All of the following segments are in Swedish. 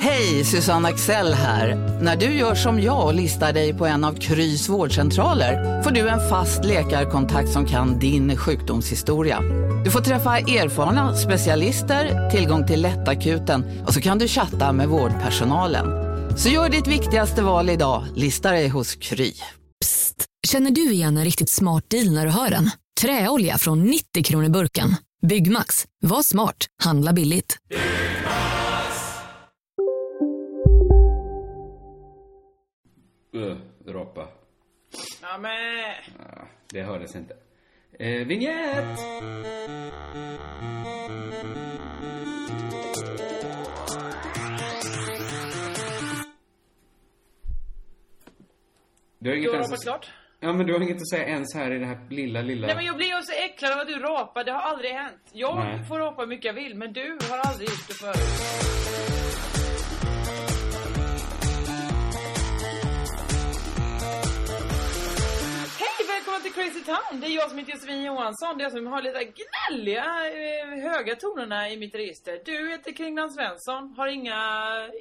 Hej, Susanne Axel här. När du gör som jag och listar dig på en av Krys vårdcentraler får du en fast läkarkontakt som kan din sjukdomshistoria. Du får träffa erfarna specialister, tillgång till lättakuten och så kan du chatta med vårdpersonalen. Så gör ditt viktigaste val idag, lista dig hos Kry. Psst! Känner du igen en riktigt smart deal när du hör den? Träolja från 90 kronor burken. Byggmax. Var smart. Handla billigt. Öh, rapa. Ja, men... Ah, det hördes inte. Eh, vignett! Du har Du inget har ens rapat klart? Ja, men du har inget att säga ens här i det här lilla, lilla... Nej men jag blir så äcklad av att du rapar, det har aldrig hänt. Jag Nej. får rapa hur mycket jag vill, men du har aldrig gjort det förut. Hej, välkommen till Crazy Town! Det är jag som heter Josefin Johansson, det är jag som har lite gnälliga, eh, höga tonerna i mitt register. Du heter Kringland Svensson, har inga,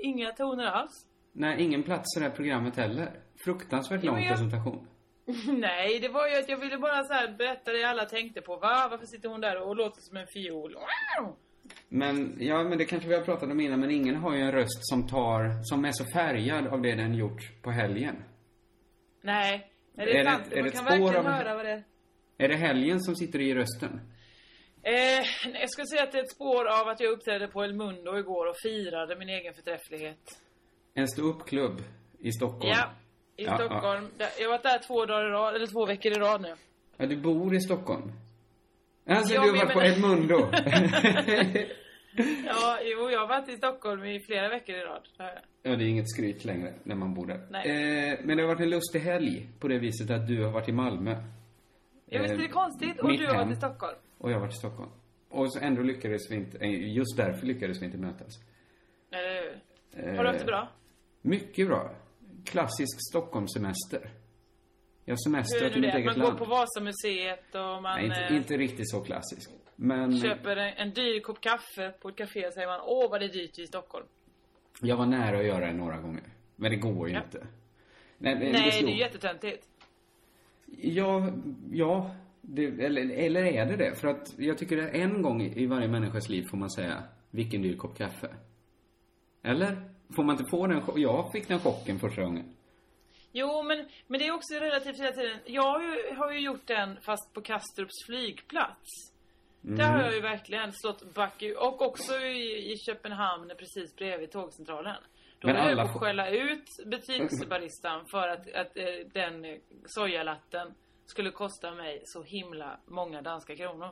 inga toner alls. Nej, ingen plats i det här programmet heller. Fruktansvärt lång jag- presentation. Nej, det var ju att jag ville bara så här berätta det alla tänkte på. Va? Varför sitter hon där och låter som en fiol? Men, ja, men det kanske vi har pratat om innan, men ingen har ju en röst som tar, som är så färgad av det den gjort på helgen. Nej, är det Är det- sant? är Man det kan verkligen av- höra vad det är. Är det helgen som sitter i rösten? Eh, jag skulle säga att det är ett spår av att jag uppträdde på El Mundo igår och firade min egen förträfflighet. En ståuppklubb i Stockholm. Ja, i Ja, Stockholm. Där- Jag har varit där två dagar i rad, eller två veckor i rad nu. Ja, du bor i Stockholm? Alltså, Ja, du har men varit på jag Edmundo? Ja, jo, jag har varit i Stockholm i flera veckor i rad. Ja, det är inget skryt längre när man bor där. Eh, men det har varit en lustig helg på det viset att du har varit i Malmö. Ja, visst är det Eh, konstigt? Och mitt du har varit i Stockholm. Och jag har varit i Stockholm. Och så ändå lyckades vi inte, eh, just därför lyckades vi inte mötas. Eller hur? Eh, Har du haft det bra? Mycket bra. Klassisk Stockholmssemester. Jag semestrar till mitt eget Man går land. på Vasamuseet och man Nej, inte, eh, inte riktigt så klassisk. Men köper en, en dyr kopp kaffe på ett café och säger man åh vad det är dyrt i Stockholm. jag var nära att göra det några gånger. Men det går ju Ja. inte. Nej, men Nej, det är slog- jättetöntigt. Ja, ja. Det, eller, eller är det det? För att jag tycker att en gång i varje människas liv får man säga, vilken dyr kopp kaffe. Eller? Får man inte få den Jag fick den chocken första gången. Jo, men, men det är också relativt hela tiden. Jag har ju, har ju gjort den fast på Kastrups flygplats. Där har jag ju verkligen slått back i- Och också i, i Köpenhamn precis bredvid tågcentralen. Då höll jag alla på att skälla ut butiksbaristan för att, att eh, den sojalatten skulle kosta mig så himla många danska kronor.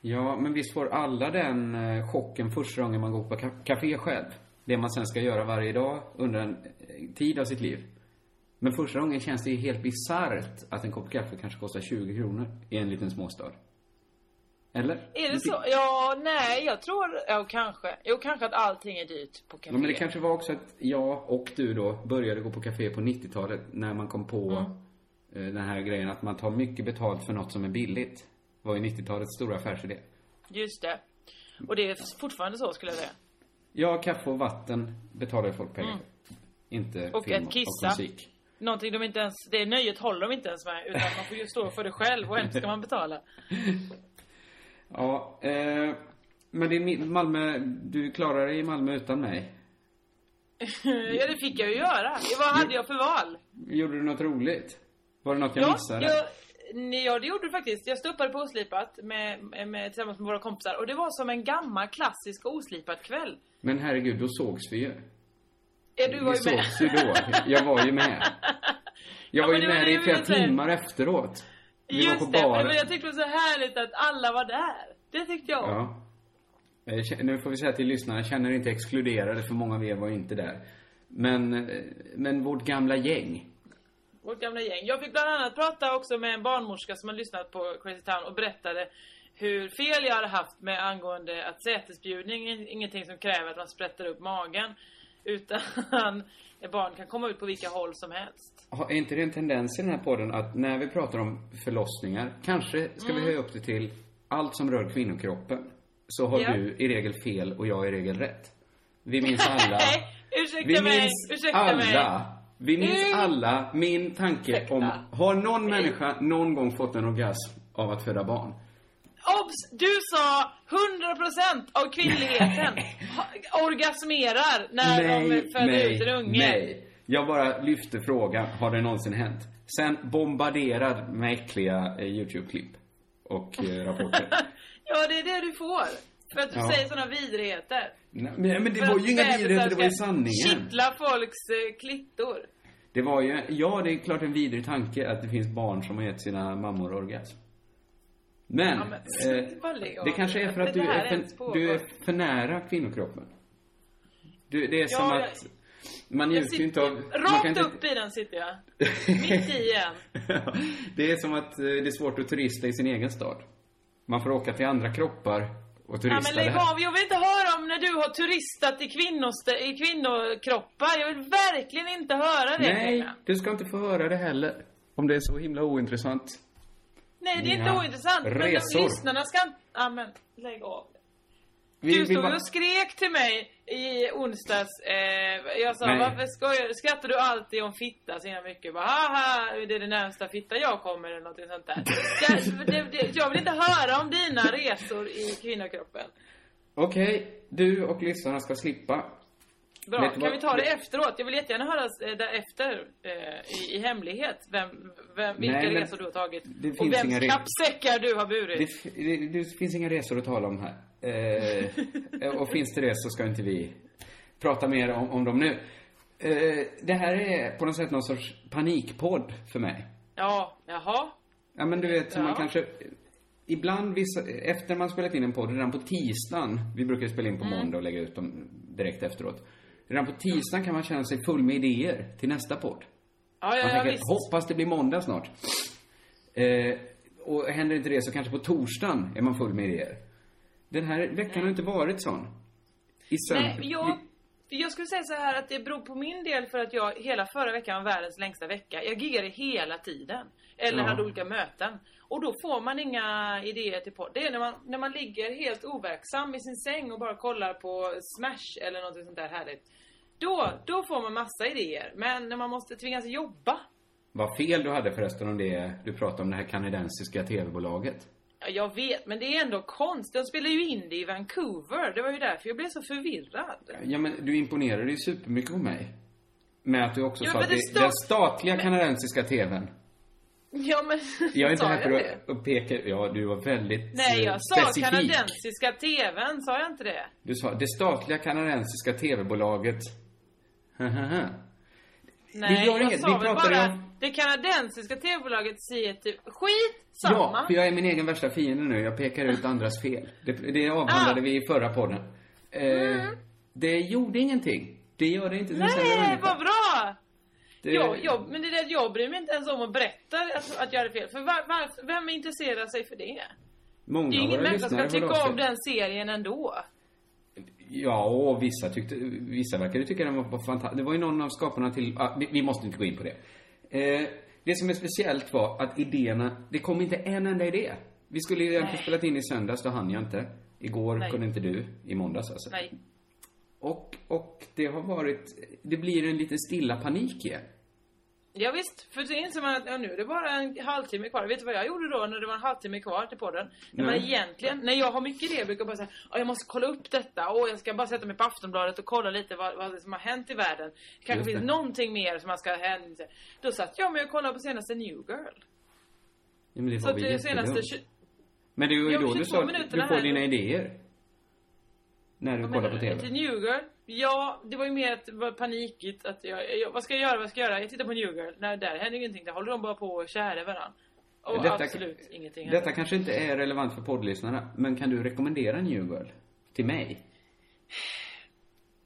Ja, men visst får alla den eh, chocken första gången man går på café själv. Det man sen ska göra varje dag under en eh, tid av sitt liv. Men första gången känns det ju helt bisarrt att en kopp kaffe kanske kostar 20 kronor i en liten småstad. Eller? Är det så? Ja, nej, jag tror... Ja, kanske. Jo, kanske att allting är dyrt på café. Ja, men det kanske var också att jag och du då började gå på café på 90-talet när man kom på Mm. eh, den här grejen att man tar mycket betalt för något som är billigt. var ju 90-talets stora affärsidé. Just det. Och det är fortfarande så, skulle jag säga. Ja, kaffe och vatten betalar ju folk pengar för. Inte Mm. Och film att kissa. och musik. Någonting de inte ens... Det nöjet håller de inte ens med. Utan man får ju stå för det själv och ändå ska man betala. Ja, eh, men det är Malmö, du klarar dig i Malmö utan mig. ja, det fick jag ju göra. Vad hade jag för val? Gjorde du något roligt? Var det något jag Ja, missade? jag, nej, ja, det gjorde du faktiskt. Jag stoppade på Oslipat med, med, tillsammans med våra kompisar. Och det var som en gammal klassisk Oslipat kväll. Men herregud, då sågs vi ju. Ja, du var vi ju med. sågs ju då. Jag var ju med. Jag Ja, var ju med i flera timmar efteråt. Just det, baren. men jag tyckte det var så härligt att alla var där. Det tyckte jag. Ja. Eh, Nu får vi säga till lyssnarna, känner er inte exkluderade för många av er var inte där. Men, eh, men vårt gamla gäng. Vårt gamla gäng. Jag fick bland annat prata också med en barnmorska som har lyssnat på Crazy Town och berättade hur fel jag hade haft med angående att sätesbjudning är ingenting som kräver att man sprättar upp magen. Utan barn kan komma ut på vilka håll som helst. Har- Är inte det en tendens i den här podden att när vi pratar om förlossningar, kanske ska vi höja upp det till allt som rör kvinnokroppen, så har Ja. du i regel fel och jag i regel rätt. Vi minns alla. Ursäkta vi mig, minns ursäkta alla. mig. Vi minns Mm. alla min tanke Ursäkta. om, har någon människa någon gång fått en orgasm av att föda barn? Obs! Du sa 100% av kvinnligheten orgasmerar när de föder ut en unge. nej. Jag bara lyfte frågan, har det någonsin hänt? Sen bombarderad med äckliga eh, YouTube-klipp och eh, rapporter. Ja, det är det du får. För att du Ja. säger såna vidrigheter. Nej, men, men det För var ju inga vidrigheter, det var ju sanningen. Kittla folks eh, klittor. Det var ju, ja det är klart en vidrig tanke att det finns barn som har gett sina mammor orgasm. Men, Ja, men, eh, det kanske är för att du är, för, du är för nära kvinnokroppen. Du, det är som Ja, jag- att man njuter ju inte av... rakt inte- upp i den sitter jag. Mitt i en. det är som att eh, det är svårt att turista i sin egen stad. Man får åka till andra kroppar och Ja, turista men lägg av. Jag vill inte höra om när du har turistat i, kvinnost- i kvinnokroppar. Jag vill verkligen inte höra det. Nej, du ska inte få höra det heller. Om det är så himla ointressant. Nej, det är inte ointressant. Men Resor. lyssnarna ska. Ja, men lägg av. Vi, Du stod bara- och skrek till mig i onsdags. Eh, jag sa, Nej. varför skojar du? Skrattar du alltid om fitta så himla mycket? Bara, haha, det är det närmsta fitta jag kommer eller något sånt där. det, det, det, jag vill inte höra om dina resor i kvinnokroppen. Okej, du och lyssnarna ska slippa. Bra, Vet kan vi ta det efteråt? Jag vill jättegärna höra eh, därefter eh, i, i hemlighet vem, vem, vilka Nej, resor du har tagit. det och finns vems kappsäckar du har burit. Det, det, det finns inga resor att tala om här. Eh, och finns det det så ska inte vi prata mer om, om dem nu. Eh, det här är på något sätt någon sorts panikpodd för mig. Ja, jaha. Ja men du vet, som man Ja. kanske... Ibland, vissa, efter man spelat in en podd, redan på tisdagen, vi brukar spela in på Mm. måndag och lägga ut dem direkt efteråt. Redan på tisdagen kan man känna sig full med idéer till nästa podd. Ja, ja, Man ja, tänker, visst. hoppas det blir måndag snart. Eh, och händer inte det så kanske på torsdagen är man full med idéer. Den här veckan har inte varit sån. I. Nej, jag, jag skulle säga så här att det beror på min del för att jag hela förra veckan var världens längsta vecka. Jag giggade hela tiden. Eller Ja. hade olika möten. Och då får man inga idéer till podd. Det är när man, när man ligger helt overksam i sin säng och bara kollar på Smash eller något sånt där härligt. Då, då får man massa idéer. Men när man måste tvingas jobba. Vad fel du hade förresten om det du pratade om det här kanadensiska tv-bolaget. Ja, jag vet, men det är ändå konstigt. De spelar ju in det i Vancouver. Det var ju därför jag blev så förvirrad. Ja men du imponerade ju supermycket på mig. Med att du också Ja, sa att det står- den statliga men- kanadensiska tvn. Ja, men... Jag är inte här för att peka, ja du var väldigt Nej, eh, jag sa specifik. kanadensiska TVn, sa jag inte det? Du sa det statliga kanadensiska tv-bolaget. Nej, gör jag inget, vi pratar bara om- det kanadensiska TV-bolaget CET. Skit samma! Ja, för jag är min egen värsta fiende nu. Jag pekar ut andras fel. Det, det avhandlade Ah. vi i förra podden. Eh, Det gjorde ingenting. Det gör det inte Nej, vad bra! Det, Jag, jag, men det är det jag bryr mig inte ens om att berätta att, att jag hade fel. För var, var, vem intresserar sig för det? Många Det är ingen människa som ska tycka om den serien ändå. Ja, och vissa tyckte, vissa verkade tycka den var fantastisk. Det var ju någon av skaparna till, ah, vi, vi måste inte gå in på det. Eh, det som är speciellt var att idéerna, det kom inte en enda idé. Vi skulle ju egentligen Nej. spelat in i söndags, då hann jag inte. Igår Nej. kunde inte du, i måndags alltså. Nej. Och, och det har varit, det blir en liten stilla panik igen. Ja, visst, för så inser man att ja, nu är det bara en halvtimme kvar. Vet du vad jag gjorde då när det var en halvtimme kvar till podden? När man egentligen, när jag har mycket idéer brukar jag bara säga "Ja, jag måste kolla upp detta och jag ska bara sätta mig på Aftonbladet och kolla lite vad, vad som har hänt i världen. Kanske Just finns det. någonting mer som man ska hända. Då satt jag med och kollade på senaste New Girl. Ja, men det Så var väl det senaste jättedumt. 20, Men det var ju då 22 du sa att du får dina idéer. När du kollar på? TV. Till New Girl? Ja, det var ju mer att det var panikigt att jag, jag, vad ska jag göra, vad ska jag göra? Jag tittar på New Girl. Nej, där händer ingenting. Där håller de bara på och kära varandra. Och Detta- absolut ingenting händer. Detta kanske inte är relevant för poddlyssnarna, men kan du rekommendera New Girl? Till mig?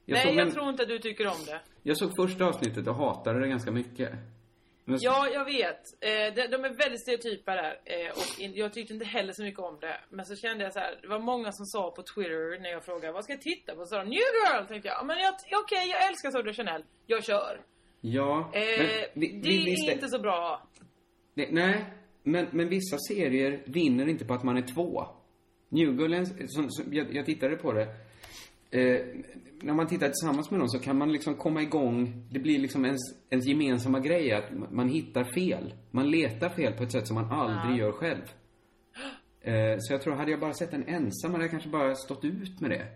Jag Nej, såg jag tror inte att du tycker om det. Jag såg första avsnittet och hatade det ganska mycket. Men, Ja, jag vet. Eh, de, är väldigt stereotypa där. Eh, och jag tyckte inte heller så mycket om det. Men så kände jag så här, det var många som sa på Twitter när jag frågade vad ska jag titta på? Så sa de New Girl! Tänkte jag, ja, men jag, okej, jag älskar Soda Chanel. Jag kör. Ja, Eh, vi- det vi- är inte så bra. Det, nej, men, men vissa serier vinner inte på att man är två. New Girl, som, som, jag, jag tittade på det. Eh, när man tittar tillsammans med någon så kan man liksom komma igång. Det blir liksom ens, ens gemensamma grej att man- hittar fel. Man letar fel på ett sätt som man aldrig gör själv. Eh, så jag tror, hade jag bara sett den ensam hade jag kanske bara stått ut med det.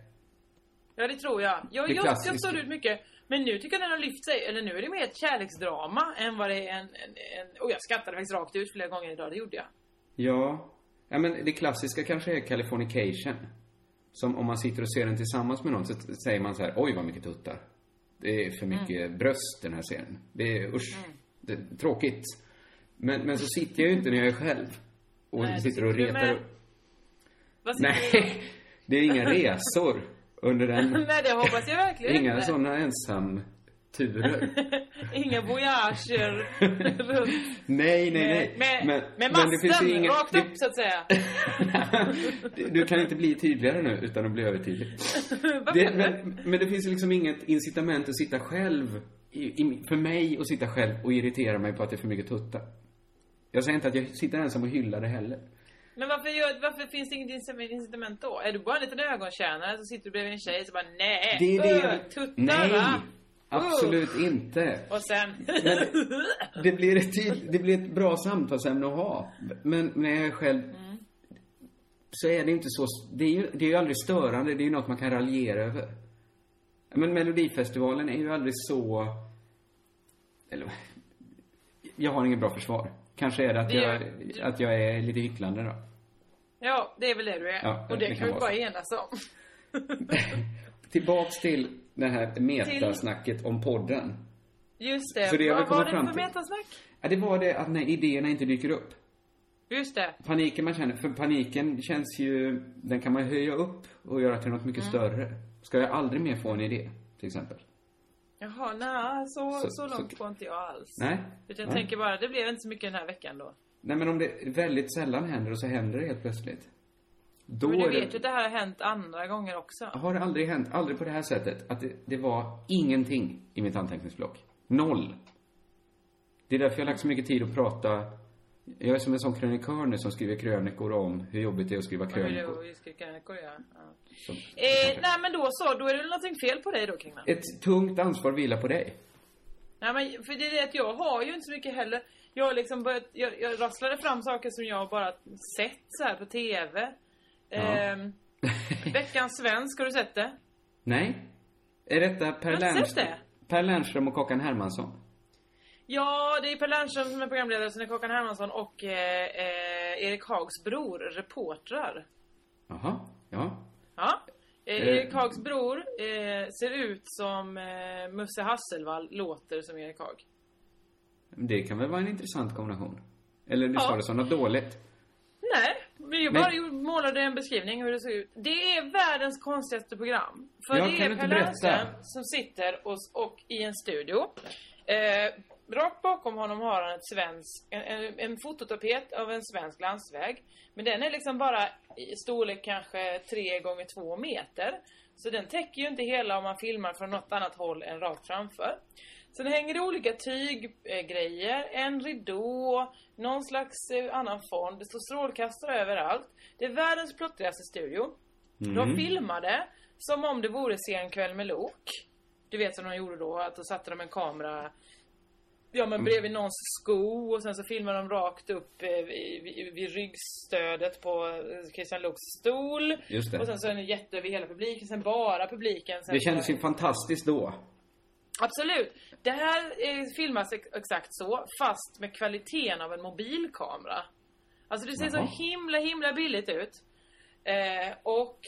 Ja, det tror jag. Jag, Det jag, jag står ut mycket. Men nu tycker jag den har lyft sig. Eller nu är det mer ett kärleksdrama än vad det är en... en, en och jag skrattade faktiskt rakt ut flera gånger idag, det gjorde jag. Ja. Ja, men det klassiska kanske är Californication. Som om man sitter och ser den tillsammans med någon så säger man så här, oj vad mycket tuttar. Det är för mycket bröst den här serien. Det är usch. Det är tråkigt. Men, men så sitter jag ju inte när jag är själv. Och Nej, sitter och retar. Vad? Nej, det är inga resor under den. Nej, det hoppas jag verkligen Inga inte. sådana ensamturer. Inga voyager runt Nej, nej, nej. med, med, med men det finns masten ju rakt det- upp så att säga. du kan inte bli tydligare nu utan att bli övertydlig. Det, men, men det finns ju liksom inget incitament att sitta själv, i, i, för mig att sitta själv och irritera mig på att det är för mycket tuttar. Jag säger inte att jag sitter ensam och hyllar det heller. Men varför, gör, varför finns det inget incitament- då? Är du bara en liten ögontjänare så sitter du bredvid en tjej så bara nej, Det är det öh, jag... tuttar Nej! va? Absolut inte. Och sen... Det blir, ett tyd, det blir ett bra samtalsämne att ha. Men när jag är själv så är det inte så... Det är ju, det är ju aldrig störande. Det är ju något man kan raljera över. Men Melodifestivalen är ju aldrig så... Eller... Jag har ingen bra försvar. Kanske är det att, Det jag, är- att jag är lite hycklande då. ja, det är väl det du är. Ja, och det, det kan vi bara enas om. Tillbaks till det här metasnacket om podden. Just det. Så det jag Vad var det för till- metasnack? Ja, det var det att när idéerna inte dyker upp. Just det. Paniken man känner, för paniken känns ju, den kan man höja upp och göra till något mycket större. Ska jag aldrig mer få en idé, till exempel? Jaha, nej, så, så, Så- långt så- går inte jag alls. Nej? Utan jag Nej. tänker bara, det blev inte så mycket den här veckan då. Nej, men om det väldigt sällan händer och så händer det helt plötsligt. Då Men du vet ju att det här har hänt andra gånger också. har det aldrig hänt, aldrig på det här sättet, att det, det var ingenting i mitt anteckningsblock. Noll. Det är därför jag har lagt så mycket tid att prata. Jag är som en sån krönikör nu som skriver krönikor om hur jobbigt det är att skriva krönikor. du just krönikor, ja. ja. Som- Eh, nej men då så, då är det någonting fel på dig då Kringlan. Ett tungt ansvar vilar på dig. Nej men för det är det att jag har ju inte så mycket heller. Jag har liksom börjat, jag, jag rasslade fram saker som jag bara sett så här på TV. Ehm, Veckans svensk, har du sett det? Nej. Är detta Per, det? per Lernström och Kakan Hermansson? Ja, det är Per Lernström som är programledare, sen är Kakan Hermansson och eh, eh, Erik Hags bror, reportrar. Jaha, ja. Ja. Eh, Eh. Erik Hags bror eh, ser ut som eh, Musse Hasselvall, låter som Erik Hag. Det kan väl vara en intressant kombination? Eller du Ja. sa det som något dåligt? Nej, jag Men- bara gjorde- målade en beskrivning hur det ser ut. Det är världens konstigaste program. För Ja, det är Per? Lernström som sitter och, och i en studio. Eh, rakt bakom honom har han ett svensk, en, en, en fototapet av en svensk landsväg. Men den är liksom bara i storlek kanske 3 gånger 2 meter. Så den täcker ju inte hela om man filmar från något annat håll än rakt framför. Sen hänger det olika tyggrejer, en ridå, någon slags eh, annan form. Det står strålkastare överallt. Det är världens plottrigaste studio. De filmade som om det vore Se en kväll med Lok. Du vet som de gjorde då, att då satte de en kamera Ja men bredvid någons sko och sen så filmade de rakt upp eh, vid, vid, ryggstödet på eh, Christian Luuks stol. Just det. Och sen så är det jätte över hela publiken, sen bara publiken. Sen Det kändes ju fantastiskt då. Absolut. Det här eh, filmas ex- exakt så, fast med kvaliteten av en mobilkamera. Alltså det ser Jaha. så himla, himla billigt ut. Eh, och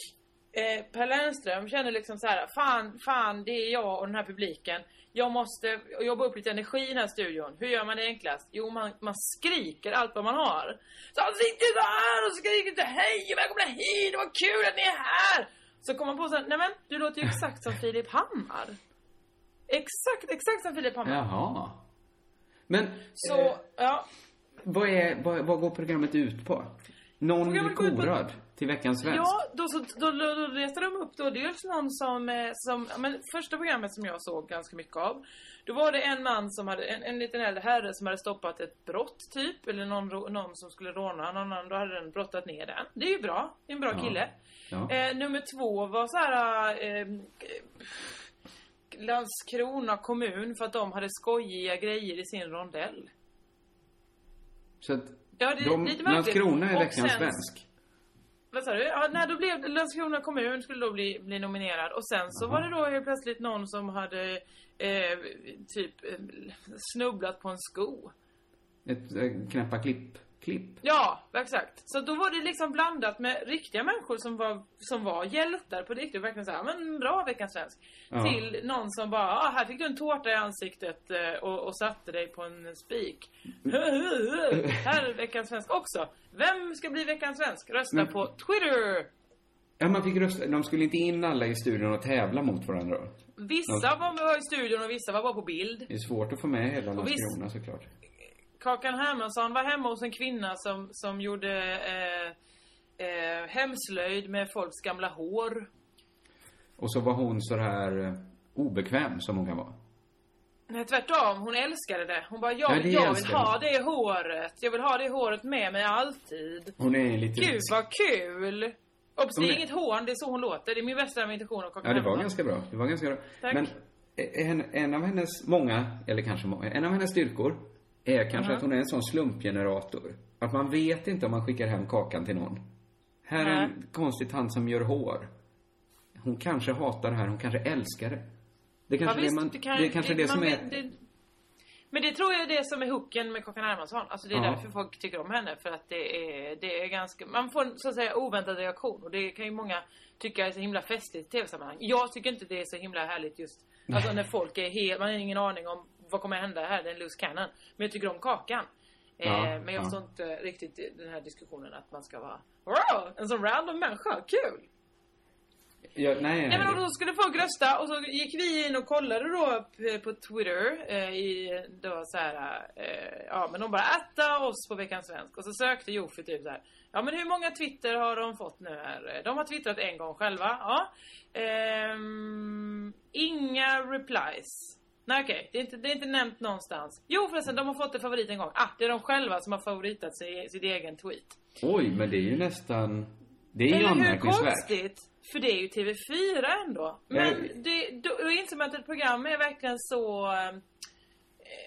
eh, Per Lernström känner liksom så här: fan, fan, det är jag och den här publiken. Jag måste jobba upp lite energi i den här studion. Hur gör man det enklast? Jo, man, man skriker allt vad man har. Så han sitter så här och skriker till hej och välkomna hit, det var kul att ni är här! Så kommer man på så här, nej men du låter ju exakt som Filip Hammar. Exakt, exakt som Filip Hammar. Jaha. Men, Så, eh, ja. vad, är, vad, vad går programmet ut på? Någon blir korad till Veckans Svensk? Ja, då, så, då, då, då letade de upp då dels någon som, eh, som men första programmet som jag såg ganska mycket av. Då var det en man som hade, en, en liten äldre herre som hade stoppat ett brott typ. Eller någon, någon som skulle råna någon annan. Då hade den brottat ner den. Det är ju bra. Det är en bra Ja. kille. Ja. Eh, nummer två var så här. Eh, Landskrona kommun för att de hade skojiga grejer i sin rondell. Så att Ja, det de, lite. Landskrona är Veckans sen- Svensk. Vad sa du? Ja, nej, då blev Landskrona kommun skulle då bli, bli nominerad. Och sen så Jaha. var det då helt plötsligt någon som hade eh, typ eh, snubblat på en sko. Ett äh, knäppa klipp. Klipp. Ja, exakt. Så då var det liksom blandat med riktiga människor som var, som var hjältar på riktigt. Verkligen såhär, men bra Veckans Svensk. Ja. Till någon som bara, ah, här fick du en tårta i ansiktet eh, och, och satte dig på en spik. här är Veckans Svensk också. Vem ska bli Veckans Svensk? Rösta Men- på Twitter! Ja, man fick rösta. De skulle inte in alla i studion och tävla mot varandra. Vissa var i studion och vissa var bara på bild. Det är svårt att få med hela Och Landskrona såklart. Kakan Hermansson var hemma hos en kvinna som, som gjorde eh, eh, hemslöjd med folks gamla hår. Och så var hon så här eh, obekväm som hon kan vara. Nej, tvärtom. Hon älskade det. Hon bara, Ja, jag, det jag vill ha det håret. Jag vill ha det håret med mig alltid. Hon är lite... Gud vad kul! Obs, det är inget hån, det är så hon låter. Det är min bästa imitation av Kakan Ja, det var Hermansson. ganska bra. Det var ganska bra. Tack. Men eh, en, en av hennes många, eller kanske många, en av hennes styrkor är kanske Mhm. att hon är en sån slumpgenerator. Att man vet inte om man skickar hem kakan till någon. Här är Nej. en konstig tant som gör hår. Hon kanske hatar det här, hon kanske älskar det. Det är kanske Ja, det man, kan- det är kanske det, som man är... det- Men det tror jag är det som är hooken med Kakan Hermansson. Alltså det är Ja. därför folk tycker om henne. För att det är, det är ganska, man får en så att säga oväntad reaktion. Och det kan ju många tycka är så himla festligt i tv-sammanhang. Jag tycker inte det är så himla härligt just, alltså när folk är helt, man har ingen aning om vad kommer hända här, det är en loose cannon. Men jag tycker om Kakan. Ja, eh, men jag ja. förstår inte riktigt den här diskussionen att man ska vara Wow, en sån random människa, kul! Ja, nej, Nej men då skulle folk rösta och så gick vi in och kollade då p- på Twitter eh, i då så här, eh, ja men de bara äta oss på Veckans Svensk och så sökte Jofi typ så här. Ja men hur många Twitter har de fått nu här? De har twittrat en gång själva, ja. Ehm, inga replies. Nej okej, det, är inte, det är inte nämnt någonstans. Jo förresten, de har fått en favorit en gång. Ah, det är de själva som har favoritat sig, sin egen tweet. Oj, men det är ju nästan... Det är ju hur anmärkningsvärt. konstigt? För det är ju TV4 ändå. Men Ja. det, då, då inser man att ett program är verkligen så eh,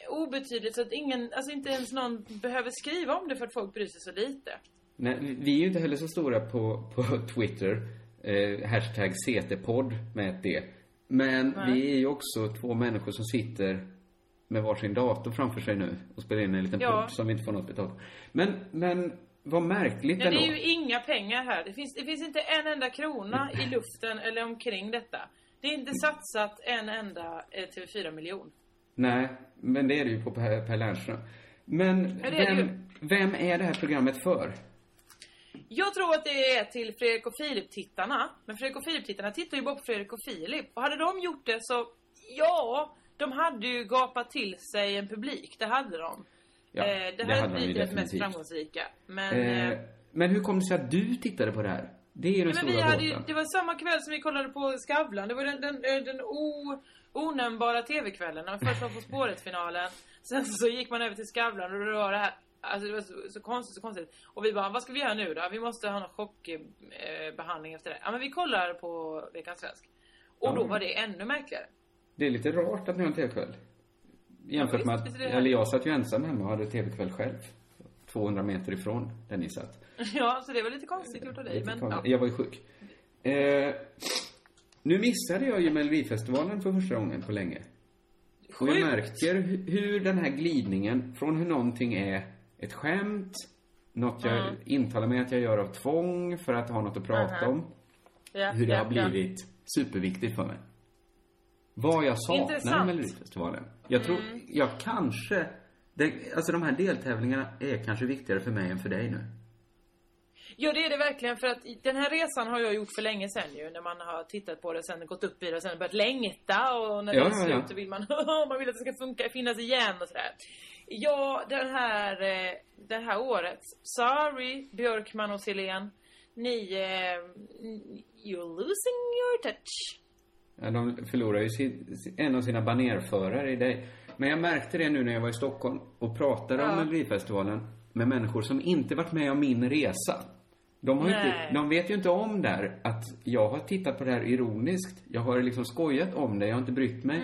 obetydligt så att ingen, alltså inte ens någon behöver skriva om det för att folk bryr sig så lite. Nej, vi är ju inte heller så stora på, på Twitter. Eh, hashtag CT-podd med ett D. Men Nej. vi är ju också två människor som sitter med varsin dator framför sig nu och spelar in en liten Ja. podd som vi inte får något betalt. Men, men vad märkligt Men det ändå. är ju inga pengar här. Det finns, det finns inte en enda krona i luften eller omkring detta. Det är inte satsat en enda eh, TV4-miljon. Nej, men det är det ju på Per, Lernström. Men det vem, vem är det här programmet för? Jag tror att det är till Fredrik och Filip-tittarna. Men Fredrik och Filip-tittarna tittar ju bara på Fredrik och Filip. Och hade de gjort det så, ja, de hade ju gapat till sig en publik. Det hade de. Ja, eh, det det hade hade de blivit det mest framgångsrika. Men, Eh, eh, men hur kom det sig att du tittade på det här? Det är ju den men vi stora hade ju, det var samma kväll som vi kollade på Skavlan. Det var den, den, den o, onämnbara TV-kvällen. Först var På spåret-finalen. Sen så gick man över till Skavlan och det var det här Alltså det var så, så konstigt, så konstigt. Och vi bara, vad ska vi göra nu då? Vi måste ha någon chockbehandling efter det. Ja men vi kollar på Veckans Svensk. Och då Ja. var det ännu märkligare. Det är lite rart att ni har en TV-kväll. Jämfört Ja, med visst, att, är det eller jag satt ju ensam hemma och hade TV-kväll själv. 200 meter ifrån där ni satt. Ja, så det var lite konstigt gjort av dig. Men ja. Jag var ju sjuk. Eh, nu missade jag ju Melodifestivalen för första gången på länge. Och jag Sjukt. märker hu- hur den här glidningen från hur någonting är ett skämt, något jag Mm. intalar mig att jag gör av tvång för att ha något att prata Mhm. om, Ja, hur det ja, har ja. blivit superviktigt för mig. Vad jag saknar. Mm. Melodifestivalen. Jag tror, jag kanske, det, alltså de här deltävlingarna är kanske viktigare för mig än för dig nu. Ja det är det verkligen för att den här resan har jag gjort för länge sedan ju när man har tittat på det sen gått upp i det och sen börjat längta och när Ja, det är ja, slut ja. så vill man man vill att det ska funka, finnas igen och sådär. Ja, den här, eh, det här året. Sorry, Björkman och Silén. Ni, eh, you're losing your touch. Ja, de förlorar ju sin, en av sina banerförare i dig. Men jag märkte det nu när jag var i Stockholm och pratade om Ja. Melodifestivalen med människor som inte varit med om min resa. De, har inte, de vet ju inte om där att jag har tittat på det här ironiskt. Jag har liksom skojat om det, jag har inte brytt mig.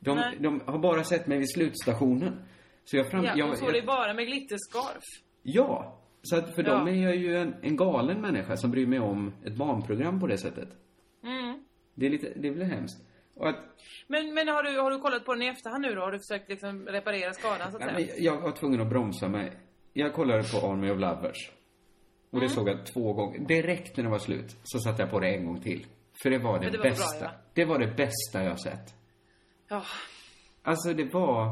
De, Mm. Nej. de har bara sett mig vid slutstationen. Så jag fram... Ja, jag, jag, dig bara med glitterscarf. Ja! Så att för Ja. dem är jag ju en, en galen människa som bryr mig om ett barnprogram på det sättet. Mm. Det är lite, det väl hemskt. Och att, Men, men har, du, har du kollat på den i efterhand nu då? Har du försökt liksom reparera skadan så att nej, säga? men jag var tvungen att bromsa mig. Jag kollade på Army of Lovers. Och Mm. det såg jag två gånger. Direkt när det var slut så satte jag på det en gång till. För det var det, det var bra, bästa. ja. Det var det bästa jag sett. Ja. Alltså det var...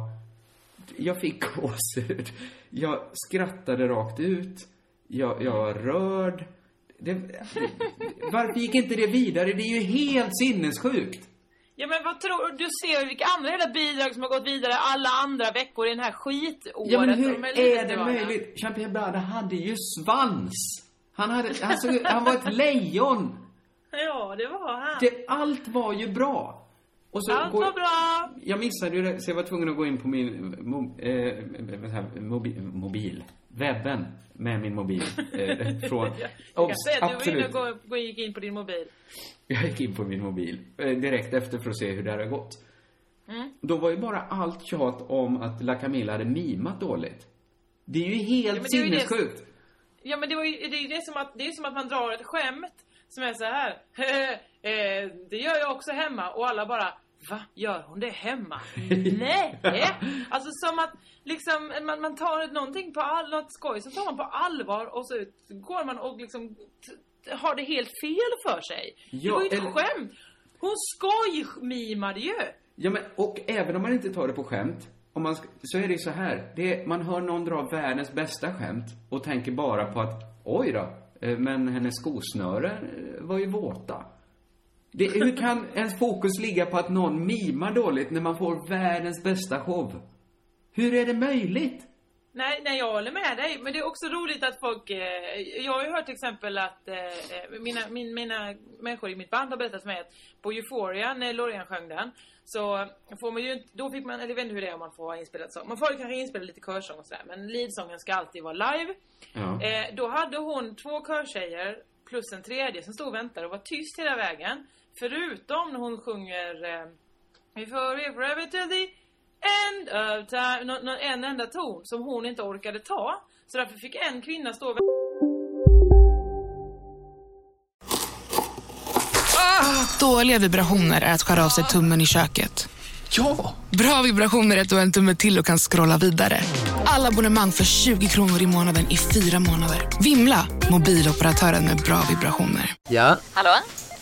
Jag fick gåshud. Jag skrattade rakt ut. Jag, jag var rörd. Det, det, varför gick inte det vidare? Det är ju helt sinnessjukt. Ja men vad tror du? Du ser vilka andra hela bidrag som har gått vidare alla andra veckor i den här skitåret. Ja, men hur de här är det möjligt? Jean-Pierre Bada hade ju svans. Han, hade, han, såg, han var ett lejon. Ja, det var han. Det, allt var ju bra. Och så Allt går- var bra. Jag missade ju det, så jag var tvungen att gå in på min mo, eh, mobil, mobil, webben med min mobil. Eh, från, Jag kan säga att du var inne absolut. och gå- gick in på din mobil. Jag gick in på min mobil eh, direkt efter för att se hur det här har gått. Mm. Då var ju bara allt tjat om att La Camilla hade mimat dåligt. Det är ju helt Ja, sinnessjukt. Ja men det, var ju, det är ju det som att, det är som att man drar ett skämt som är så här. eh, det gör jag också hemma och alla bara Va? Gör hon det hemma? Nej! Alltså som att liksom man, man tar någonting på all, något skoj så tar man på allvar och så går man och liksom har det helt fel för sig. det Ja, var ju ett eller- skämt! Hon skojmimade ju! Ja, men, och även om man inte tar det på skämt, om man, så är det ju så här. Det är, man hör någon dra världens bästa skämt och tänker bara på att, oj då, eh, men hennes skosnören eh, var ju våta. Det, hur kan ens fokus ligga på att någon mimar dåligt när man får världens bästa show? Hur är det möjligt? Nej, nej, jag håller med dig. Men det är också roligt att folk... Eh, jag har ju hört till exempel att eh, eh, mina, min, mina människor i mitt band har berättat för mig att på Euphoria, när Loreen sjöng den, så får man ju inte... Då fick man... Eller jag vet inte hur det är om man får ha inspelat sång. Man får ju kanske inspela lite körsång och sådär. Men leadsången ska alltid vara live. Ja. Eh, då hade hon två körtjejer plus en tredje som stod och väntade och var tyst hela vägen. Förutom när hon sjunger eh, Euphoria forever till the end of time. Nå, nå, en enda ton som hon inte orkade ta. Så därför fick en kvinna stå och Dåliga vibrationer är att skära av sig tummen i köket. Ja! Bra vibrationer är att du har en tumme till och kan scrolla vidare. Alla abonnemang för 20 kronor i månaden i fyra månader. Vimla! Mobiloperatören med bra vibrationer. Ja, Hallå?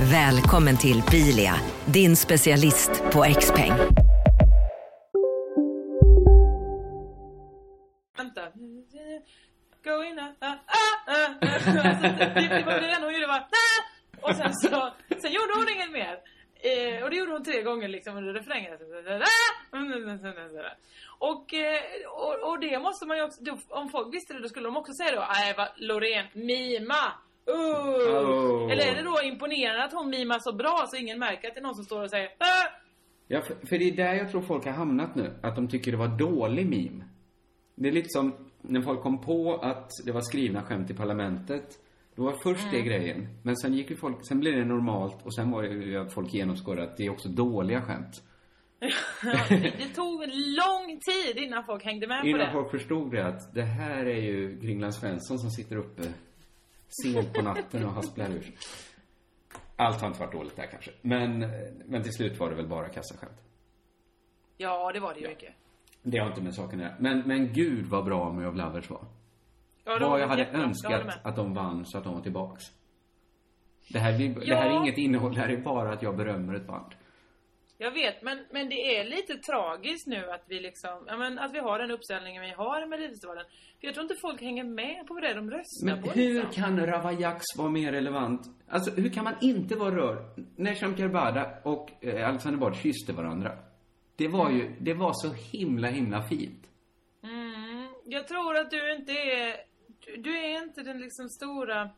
Välkommen till Bilia, din specialist på XPeng. vänta. Go in, ah, ah, ah, det, var det enda hon gjorde var! Och sen så, sen gjorde hon inget mer. Eh, och det gjorde hon tre gånger liksom under refrängen. Och, eh, och, och det måste man ju också, då, om folk visste det då skulle de också säga då, nej vad Loreen, mima! Uh. Oh. Eller är det då imponerande att hon mimar så bra så ingen märker att det är någon som står och säger ah! Ja, för, för det är där jag tror folk har hamnat nu. Att de tycker det var dålig meme. Det är lite som när folk kom på att det var skrivna skämt i parlamentet. Då var först det grejen. Men sen gick ju folk, sen blev det normalt och sen var ju att folk genomskådade att det är också dåliga skämt. det, tog en lång tid innan folk hängde med på Innan det. folk förstod det att det här är ju Kringland Svensson som sitter uppe sent på natten och hasplar ur. Allt har inte varit dåligt där kanske. Men, men till slut var det väl bara kassaskämt. Ja, det var det ju mycket. Det har inte med saken att göra. Men, men gud vad bra Army of Lovers var. Ja, vad jag hade jättebra, önskat att de vann så att de var tillbaks. Det här, det Ja. här är inget innehåll, det här är bara att jag berömmer ett band. Jag vet, men, men det är lite tragiskt nu att vi liksom, ja men att vi har den uppställningen vi har med Melodifestivalen. För jag tror inte folk hänger med på det de röstar Men på. hur liksom. kan Ravaillax vara mer relevant? Alltså, hur kan man inte vara rörd? När Shamkar Bada och eh, Alexander Bard kysste varandra. Det var ju, det var så himla, himla fint. Mm, jag tror att du inte är, du, du är inte den liksom stora,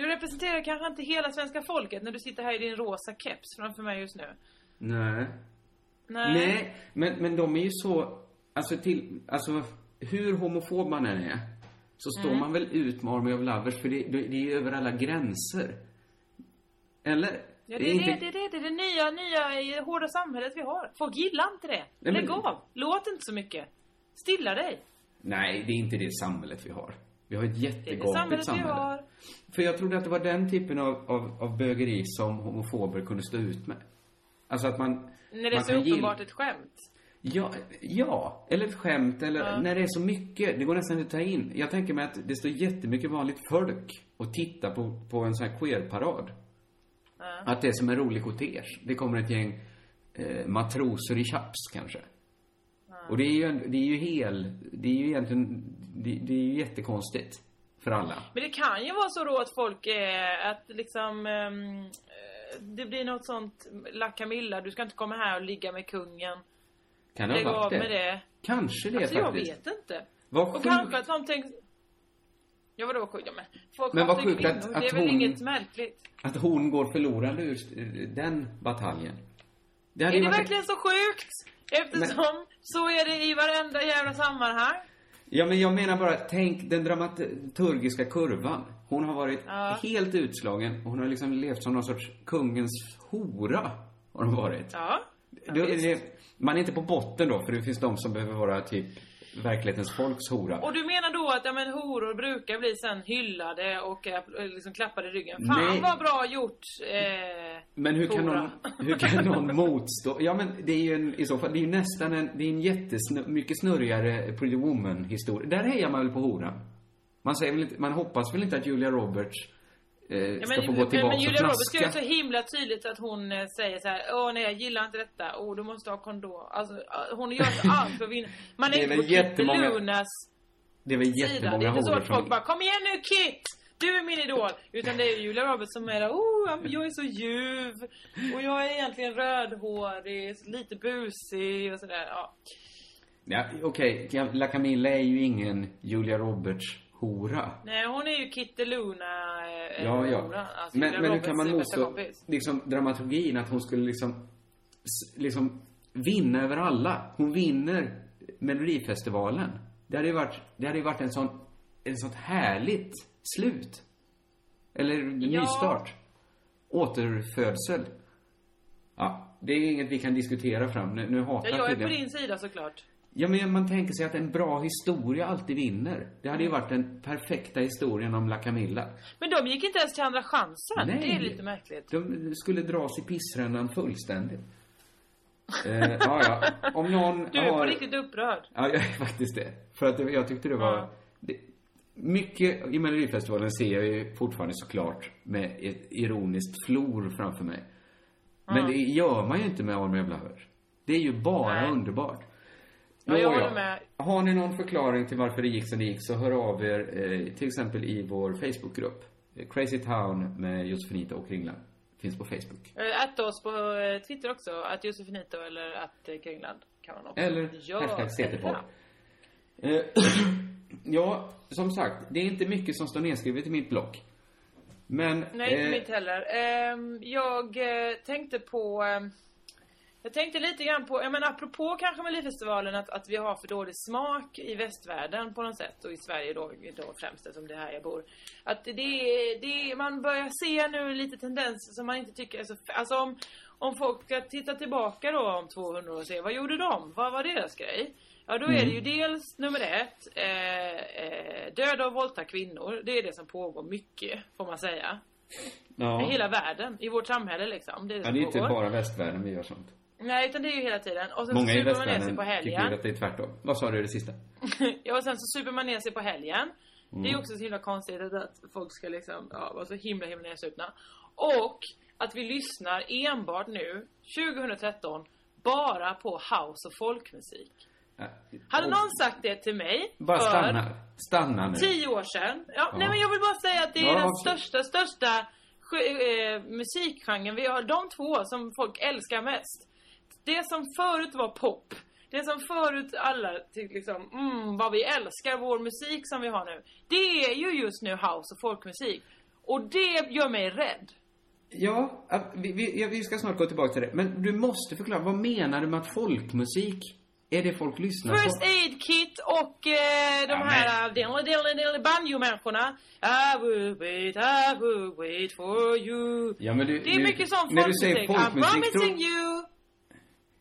du representerar kanske inte hela svenska folket när du sitter här i din rosa keps framför mig just nu. Nej. Nej. Nej, men, men de är ju så, alltså till, alltså hur homofob man än är, så står Mm. man väl ut med Army of Lovers för det, det, det är ju över alla gränser. Eller? Ja, det är det, det, det, det det nya, nya hårda samhället vi har. Folk gillar inte det. Nej, Lägg men- av. Låt inte så mycket. Stilla dig. Nej, det är inte det samhället vi har. Vi har ett jättegapigt samhälle. vi har. För jag trodde att det var den typen av, av, av bögeri som homofober kunde stå ut med. Alltså att man... När det är så uppenbart ett skämt. Ja, ja, eller ett skämt, eller Ja. när det är så mycket. Det går nästan inte att ta in. Jag tänker mig att det står jättemycket vanligt folk och tittar på, på en sån här queerparad. Ja. Att det är som en rolig kortege. Det kommer ett gäng eh, matroser i chaps kanske. Och det är ju, en- det är ju hel, det är ju egentligen, det, det är ju jättekonstigt. För alla. Men det kan ju vara så då att folk är, att liksom ehm, eh, det blir något sånt La Camilla, du ska inte komma här och ligga med kungen. Kan det ha varit det? med det. Kanske det alltså, jag faktiskt. vet inte. Vad och kanske att de tänker... Ja vadå sjukt? Ja, men folk Men vad sjukt att- att Det är väl hon- inget märkligt. Att hon går förlorande ur den bataljen. Det Är det varit- verkligen så sjukt? Eftersom så är det i varenda jävla sammanhang. Ja, men jag menar bara, tänk den dramaturgiska kurvan. Hon har varit Ja. helt utslagen. Hon har liksom levt som någon sorts kungens hora. Har hon varit. Ja. Är det, man är inte på botten då, för det finns de som behöver vara typ verklighetens folks hora. Och du menar då att ja, men, horor brukar bli sen hyllade och eh, liksom klappade i ryggen? Fan Nej. vad bra gjort! Eh, Men hur kan, någon, hur kan någon motstå? Ja, men det är ju en, i så fall, det är ju nästan en, det är en jättesnö, mycket snurrigare Pretty Woman-historia. Där hejar man väl på horan. Man säger väl inte, man hoppas väl inte att Julia Roberts eh, ska men, få gå tillbaka men Julia Roberts gör så himla tydligt att hon eh, säger så här: Åh nej jag gillar inte detta, åh du måste ha kondom. Alltså eh, hon gör så allt för att vinna. Man är, är inte på jättemånga- Lunas Det är väl sida. Det jättemånga är inte så att folk som... bara Kom igen nu Kit! Du är min idol! Utan det är Julia Roberts som är där, oh jag är så ljuv. Och jag är egentligen rödhårig, lite busig och sådär. Ja. Ja, okej. La Camilla är ju ingen Julia Roberts hora. Nej hon är ju Kitty Luna eh, Ja, ja. horan. Alltså, men, men hur kan man motstå liksom dramaturgin att hon skulle liksom, liksom vinna över alla? Hon vinner Melodifestivalen. Det hade ju varit, det hade varit en sån, en sånt härligt slut. Eller Ja. nystart. Återfödsel. Ja, det är inget vi kan diskutera fram. Nu, nu hatar Ja, jag är på din sida såklart. Ja, men man tänker sig att en bra historia alltid vinner. Det hade ju varit den perfekta historien om La Camilla. Men de gick inte ens till andra chansen. Nej. Det är lite märkligt. De skulle dras i pissrännan fullständigt. eh, ja, ja. Om någon Du är har... på riktigt upprörd. Ja, jag är faktiskt det. För att jag tyckte det var... Ja. Det, mycket i Melodifestivalen ser jag ju fortfarande såklart med ett ironiskt flor framför mig. Men det gör man ju inte med Army of Lovers. Det är ju bara Nej. underbart. Ja, jag håller med. Har ni någon förklaring till varför det gick som det gick så hör av er eh, till exempel i vår Facebookgrupp. Crazy Town med Josefinita och Kringland. Finns på Facebook. Eh, Att oss på eh, Twitter också. Att Josefinito eller att Kringland kan man också Eller hashtag CT-podd. Eh, ja, som sagt, det är inte mycket som står nedskrivet i mitt block. Men... Nej, inte eh, mitt heller. Ehm, jag tänkte på... jag tänkte lite grann på, jag menar apropå kanske Melodifestivalen att, att vi har för dålig smak i västvärlden på något sätt och i Sverige då, då främst eftersom det är här jag bor. Att det, det, man börjar se nu lite tendenser som man inte tycker är så, alltså om, om folk ska titta tillbaka då om 200 år och se vad gjorde de? Vad var deras grej? Ja då är det Mm. ju dels nummer ett, eh, eh, döda och våldta kvinnor. Det är det som pågår mycket får man säga. ja. I hela världen, i vårt samhälle liksom. Det är det ja, det är inte bara västvärlden vi gör sånt. Nej, utan det är ju hela tiden. Och sen Många så i super man ner sig på tycker helgen. att det är tvärtom. Vad sa du i det sista? ja, och sen så super man ner sig på helgen. Det är Mm. också så himla konstigt att, folk ska liksom, ja, vara så himla himla nedsupna. Och att vi lyssnar enbart nu, 2013, bara på house och folkmusik. Hade Och- någon sagt det till mig Bara för stanna. Stanna nu. tio år sedan. Ja, Ja. Nej men jag vill bara säga att det är Ja, den största, största eh, musikgenren. Vi har de två som folk älskar mest. Det som förut var pop. Det som förut alla tyckte liksom, mm vad vi älskar vår musik som vi har nu. Det är ju just nu house och folkmusik. Och det gör mig rädd. Ja, vi, vi, vi ska snart gå tillbaka till det. Men du måste förklara, vad menar du med att folkmusik är det folk lyssnar First på? Aid Kit och eh, de Ja, här uh, banjo-människorna. I will wait, I will wait for you. Ja, men du, Det är du, mycket sån När du folkmusik. säger I'm folkmusik, promising tror, you.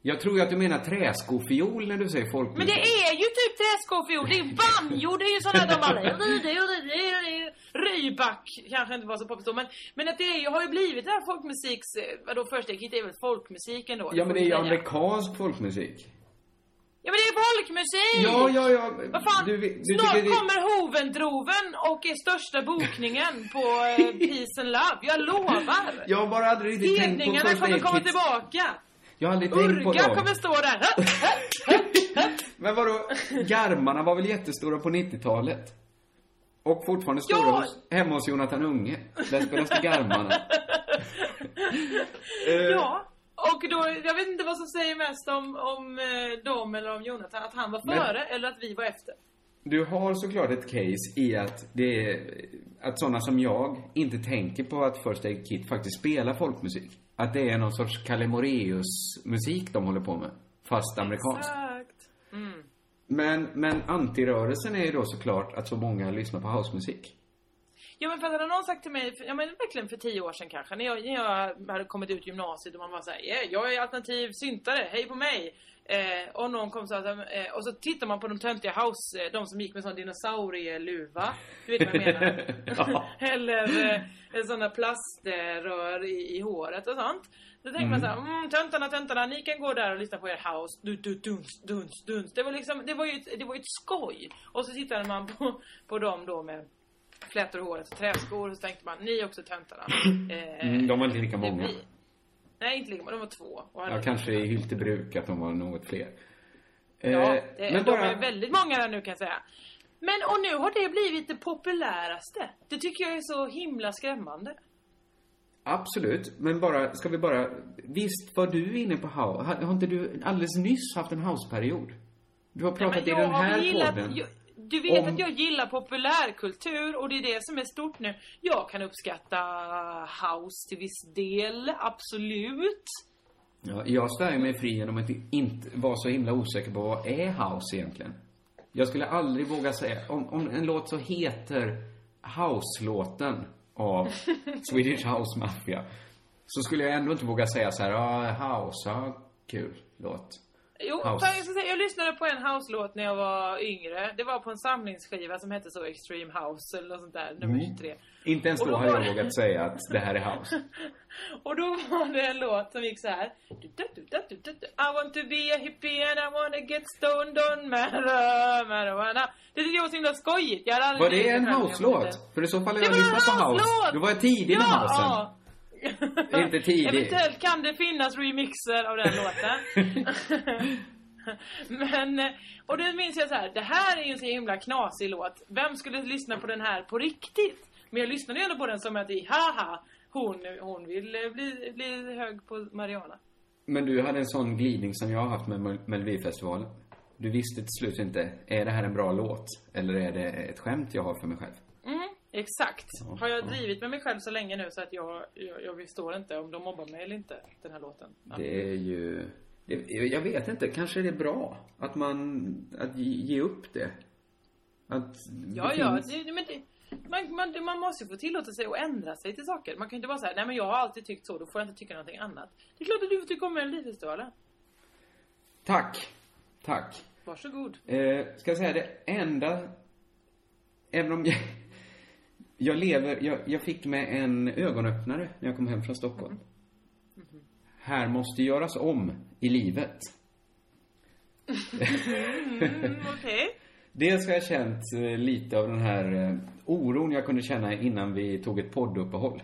Jag tror ju att du menar träskofiol när du säger Men folkmusik. det är ju typ träskofiol, det är ju banjo, det är ju sådana de bara... Rybak kanske inte var så poppis då, men, men att det är, ju- har ju blivit det här folkmusiks... Vadå, första hit är väl folkmusiken då? Ja, men det är ju amerikansk folkmusik. Ja men det är folkmusik! Ja, ja, ja. Vad fan, Du, du, du snart det- kommer Hovendroven och är största bokningen på eh, Peace and Love. Jag lovar! Jag har bara aldrig riktigt tänkt på Hedningarna kommer komma tillbaka. Jag har aldrig tänkt på Urga dem. kommer stå där. Men vadå, garmarna var väl jättestora på 90-talet? Och fortfarande stora Ja. hos, hemma hos Jonathan Unge. Där spelas det garmarna. Eh, Ja. Och då, jag vet inte vad som säger mest om, om eh, dem eller om Jonathan. Att han var Men- före eller att vi var efter. Du har såklart ett case i att det att sådana som jag inte tänker på att First Aid Kit faktiskt spelar folkmusik. Att det är någon sorts Kalle Moraeus-musik de håller på med. Fast amerikanskt. Exakt. Mm. Men, men antirörelsen är ju då såklart att så många lyssnar på housemusik. Ja men för att hade någon sagt till mig, ja men verkligen för tio år sedan kanske, när jag, när jag hade kommit ut gymnasiet och man var såhär, yeah, jag är alternativ syntare, hej på mig! Eh, och någon kom så att, eh, och så tittar man på de töntiga house, eh, de som gick med sån dinosaurieluva, du vet vad jag menar? Ja. Eller eh, en sån där plaströr i, i håret och sånt. Då tänker man Mm. såhär, mm, töntarna, töntarna, ni kan gå där och lyssna på er house. Du, du, duns, duns, duns. Det var liksom, det var ju ett, det var ett skoj. Och så tittade man på, på dem då med flätor i håret och träskor och så tänkte man, ni är också töntarna. Eh, Mm, de var inte lika många. Nej, inte lika många, de var två. Ja, kanske i Hyltebruk att de var något fler. Eh, Ja, det, men de bara... är väldigt många där nu kan jag säga. Men och nu har det blivit det populäraste. Det tycker jag är så himla skrämmande. Absolut, men bara, ska vi bara... Visst var du inne på house? Har, har inte du alldeles nyss haft en houseperiod? Du har pratat Nej, i den här gillat, podden. jag, Du vet Om- att jag gillar populärkultur och det är det som är stort nu. Jag kan uppskatta house till viss del, absolut. Ja, jag svär mig fri genom att inte vara så himla osäker på vad är house egentligen. Jag skulle aldrig våga säga, om, om en låt så heter House-låten av Swedish House Mafia, så skulle jag ändå inte våga säga så här, ja, house, ja, kul låt. Jo, House. jag, ska säga, jag lyssnade på en house-låt när jag var yngre. Det var på en samlingsskiva som hette så Extreme House eller något sånt där, nummer Mm. 23. Inte ens då då hade jag det- vågat säga att det här är house. Och då var det en låt som gick så här. I want to be a hippie and I want to get stoned on marijuana. Det tyckte jag var så himla skojigt. Jag hade aldrig Var det en house-låt? För i så fall har Det jag lyssnat på house. Då var jag tidig med Ja, housen. ja. Inte tidig. Eventuellt kan det finnas remixer av den låten. Men, och då minns jag så här, det här är ju en så himla knasig låt. Vem skulle lyssna på den här på riktigt? Men jag lyssnade ju ändå på den som att, haha, hon, hon vill bli, bli hög på Mariana. Men du hade en sån glidning som jag har haft med Mel- Melodifestivalen. Du visste till slut inte, är det här en bra låt? Eller är det ett skämt jag har för mig själv? Exakt. Ja, Har jag ja. drivit med mig själv så länge nu så att jag, jag, jag förstår inte om de mobbar mig eller inte, den här låten. Ja. Det är ju... det- Jag vet inte, kanske är det bra att man... Att ge upp det. Att Ja, det ja. finns- Det, men det, man, man, man måste ju få tillåta sig att ändra sig till saker. Man kan inte bara säga, nej men jag har alltid tyckt så, då får jag inte tycka någonting annat. Det är klart att du får tycka om Melodifestivalen. Tack. Tack. Varsågod. Eh, ska jag säga det enda... Även om jag... Jag lever... Jag, jag fick med en ögonöppnare när jag kom hem från Stockholm. här måste göras om i livet. Mm, okej. Dels har jag känt eh, lite av den här eh, oron jag kunde känna innan vi tog ett podduppehåll.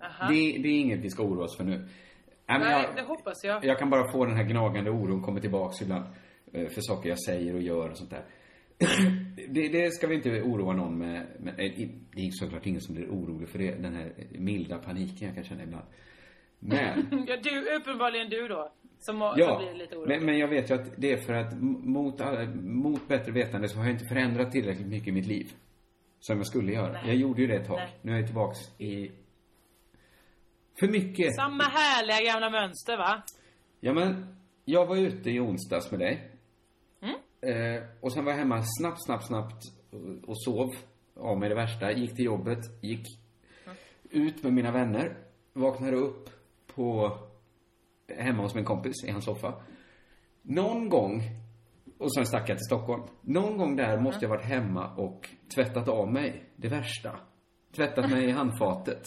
Aha. Det, det är inget vi ska oroa oss för nu. Nej, men jag, det hoppas jag. jag kan bara få den här gnagande oron kommer tillbaks ibland. eh, För saker jag säger och gör och sånt där. Det, det ska vi inte oroa någon med. med eh, det är såklart ingen som blir orolig för det. Den här milda paniken jag kan känna ibland. Men, Ja, du, uppenbarligen du då. Som, som ja. blir lite orolig. Men, men jag vet ju att det är för att mot, alla- mot bättre vetande så har jag inte förändrat tillräckligt mycket i mitt liv. Som jag skulle göra. Nej. Jag gjorde ju det ett tag. Nej. Nu är jag tillbaks i... För mycket. Samma härliga gamla mönster va? Ja men, jag var ute i onsdags med dig. Mm. Eh, och sen var jag hemma snabbt, snabbt, snabbt och- sov av mig det värsta. Gick till jobbet, gick ut med mina vänner. Vaknade upp på, hemma hos min kompis i hans soffa. Någon gång, och sen stack jag till Stockholm. Någon gång där måste jag varit hemma och tvättat av mig det värsta. Tvättat mig i handfatet.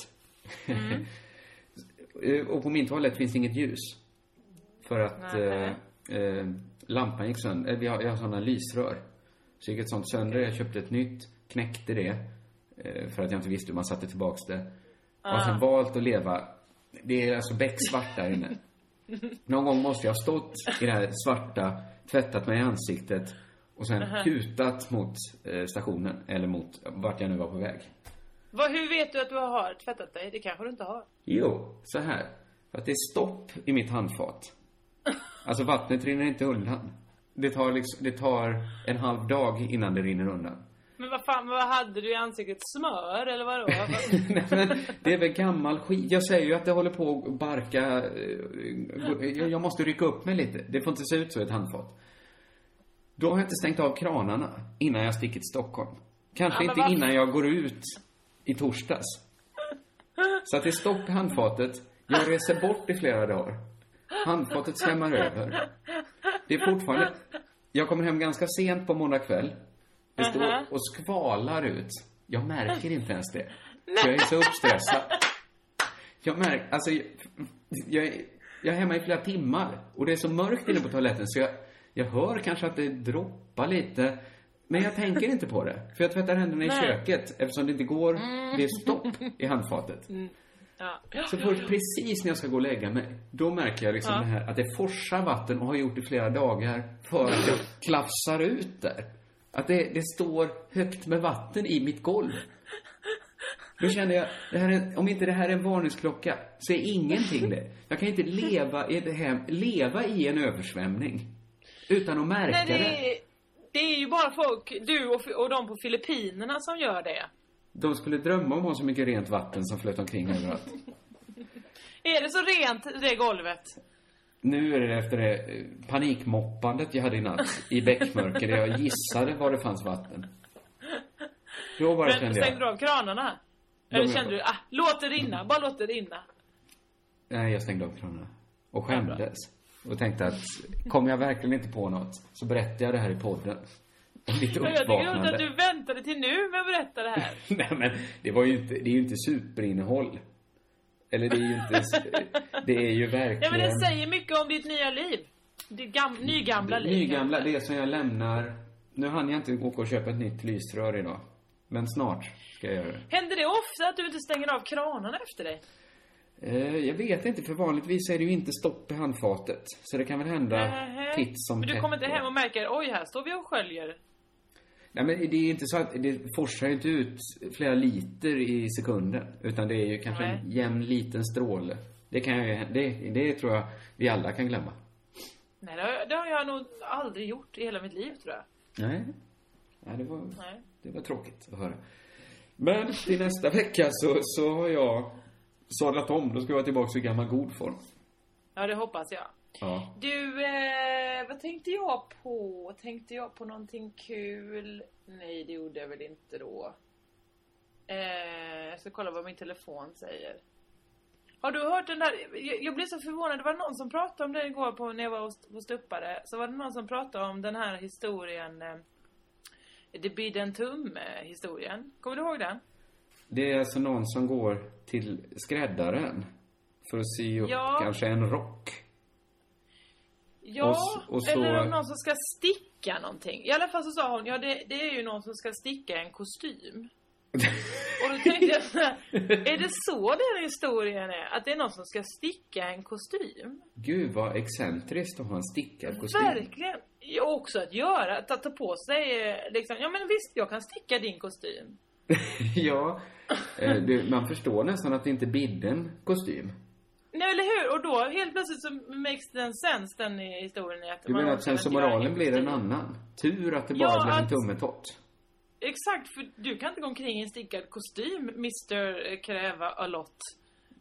Eh, och på min toalett finns inget ljus. För att eh, eh, lampan gick sönder. Eh, Vi har, jag har sådana lysrör. Så gick ett sånt sönder. Jag köpte ett nytt, knäckte det. Eh, för att jag inte visste hur man satte tillbaks det. Och har sen valt att leva. Det är alltså becksvart där inne. Någon gång måste jag ha stått i det här svarta, tvättat mig i ansiktet och sen kutat mot eh, stationen. Eller mot vart jag nu var på väg. Vad, hur vet du att du har tvättat dig? Det kanske du inte har. Jo, så här. För att det är stopp i mitt handfat. Alltså vattnet rinner inte undan. Det tar liksom, det tar en halv dag innan det rinner undan. Men vad fan, vad hade du i ansiktet? Smör eller vadå? Nej men, det är väl gammal skit. Jag säger ju att det håller på att barka. eh, Jag måste rycka upp mig lite. Det får inte se ut så i ett handfat. Då har jag inte stängt av kranarna innan jag sticker till Stockholm. Kanske Ja, inte vad- innan jag går ut i torsdags. Så att det är stopp i handfatet. Jag reser bort i flera dagar. Handfatet svämmar över. Det är fortfarande... Jag kommer hem ganska sent på måndag kväll. Det står och skvalar ut. Jag märker inte ens det. För jag är så uppstressad. Jag märker, alltså, jag, jag, är- jag är hemma i flera timmar. Och det är så mörkt inne på toaletten så jag, jag hör kanske att det droppar lite. Men jag tänker inte på det. För jag tvättar händerna i Nej. köket eftersom det inte går, det är stopp i handfatet. Ja. Så först precis när jag ska gå och lägga mig, då märker jag liksom Ja. det här att det forsar vatten och har gjort i flera dagar för att jag klafsar ut där. Att det, det står högt med vatten i mitt golv. Då känner jag, det här är, om inte det här är en varningsklocka, så är ingenting det. Jag kan inte leva i ett hem, leva i en översvämning. Utan att märka Nej, det det. är, det är ju bara folk, du och, och de på Filippinerna som gör det. De skulle drömma om att ha så mycket rent vatten som flöt omkring överallt. Är det så rent, det golvet? Nu är det efter det eh, panikmoppandet jag hade i natt i bäckmörker där jag gissade var det fanns vatten. Då bara Men kände stängde jag, du av kranarna? De Eller kände du, ah, låt det rinna, bara låt det rinna. nej jag stängde av kranarna. Och skämdes. Och tänkte att, kommer jag verkligen inte på något så berättar jag det här i podden. Mitt Men jag tycker att uppvaknande. du väntade till nu med att berätta det här. Nej men, det var ju inte, det är ju inte superinnehåll. Eller det är ju inte, det är ju verkligen... Ja men det säger mycket om ditt nya liv. Ditt gam, nygamla liv. Nygamla, det som jag lämnar... Nu hann jag inte åka och köpa ett nytt lysrör idag. Men snart ska jag göra det. Händer det ofta att du inte stänger av kranarna efter dig? Eh, jag vet inte, för vanligtvis är det ju inte stopp i handfatet. Så det kan väl hända titt som Men du kommer inte hem och märker, oj här står vi och sköljer. Nej men det är inte så att det forsar inte ut flera liter i sekunden. Utan det är ju kanske en Nej. jämn liten stråle. Det kan jag det, det tror jag vi alla kan glömma. Nej det har, det har jag nog aldrig gjort i hela mitt liv tror jag. Nej. Nej, det var, Nej. det var tråkigt att höra. Men till nästa vecka så, så har jag sadlat om. Då ska jag vara tillbaka i gammal god form. Ja det hoppas jag. Ja. Du, eh, vad tänkte jag på? Tänkte jag på någonting kul? Nej, det gjorde jag väl inte då. Eh, jag ska kolla vad min telefon säger. Har du hört den där? Jag, jag blev så förvånad. Det var någon som pratade om det igår på, när jag var hos, hos Stuppare. Så var det någon som pratade om den här historien. Eh, det bidde en tumme historien. Kommer du ihåg den? Det är alltså någon som går till skräddaren för att sy upp Ja. kanske en rock. Ja, Och och så- eller om någon som ska sticka någonting. I alla fall så sa hon, ja det, det är ju någon som ska sticka en kostym. Och då tänkte jag så här, är det så den historien är? Att det är någon som ska sticka en kostym? Gud vad excentriskt att ha en stickad kostym. Verkligen. Ja, också att göra, att ta, på sig eh, liksom, ja men visst jag kan sticka din kostym. ja. Eh, det, man förstår nästan att det inte bidde en kostym. Nej eller hur? Och då helt plötsligt så makes den sense den i historien att Du menar att kan sen så inte göra moralen blir en annan? Tur att det bara Ja, blev en att- tummetott. Exakt, för du kan inte gå omkring i en stickad kostym, Mr Kräva a lot.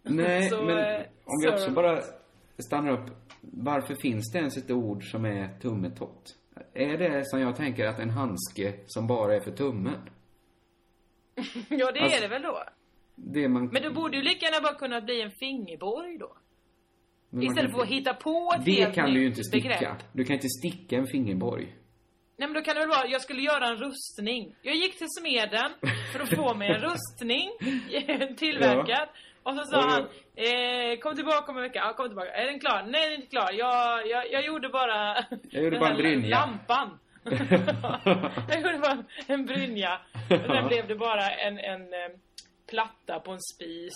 Nej, Så, men eh, om vi så- också bara stannar upp. Varför finns det ens ett ord som är tummetott? Är det som jag tänker att en handske som bara är för tummen? ja, det Alltså- är det väl då. Det man... Men då borde ju lika gärna bara kunna bli en fingerborg då. Istället för att hitta på ett Det helt kan du ju inte sticka. begrepp. Du kan inte sticka en fingerborg. Nej men då kan det väl vara, jag skulle göra en rustning. Jag gick till smeden för att få mig en rustning tillverkad. Och så sa Och- han, eh, kom tillbaka om en vecka. Ja, kom tillbaka. Är den klar? Nej, den är inte klar. Jag, jag, jag gjorde bara... Jag gjorde bara en brynja. Lampan. jag gjorde bara en brynja. Och sen blev det bara en, en eh, platta på en spis.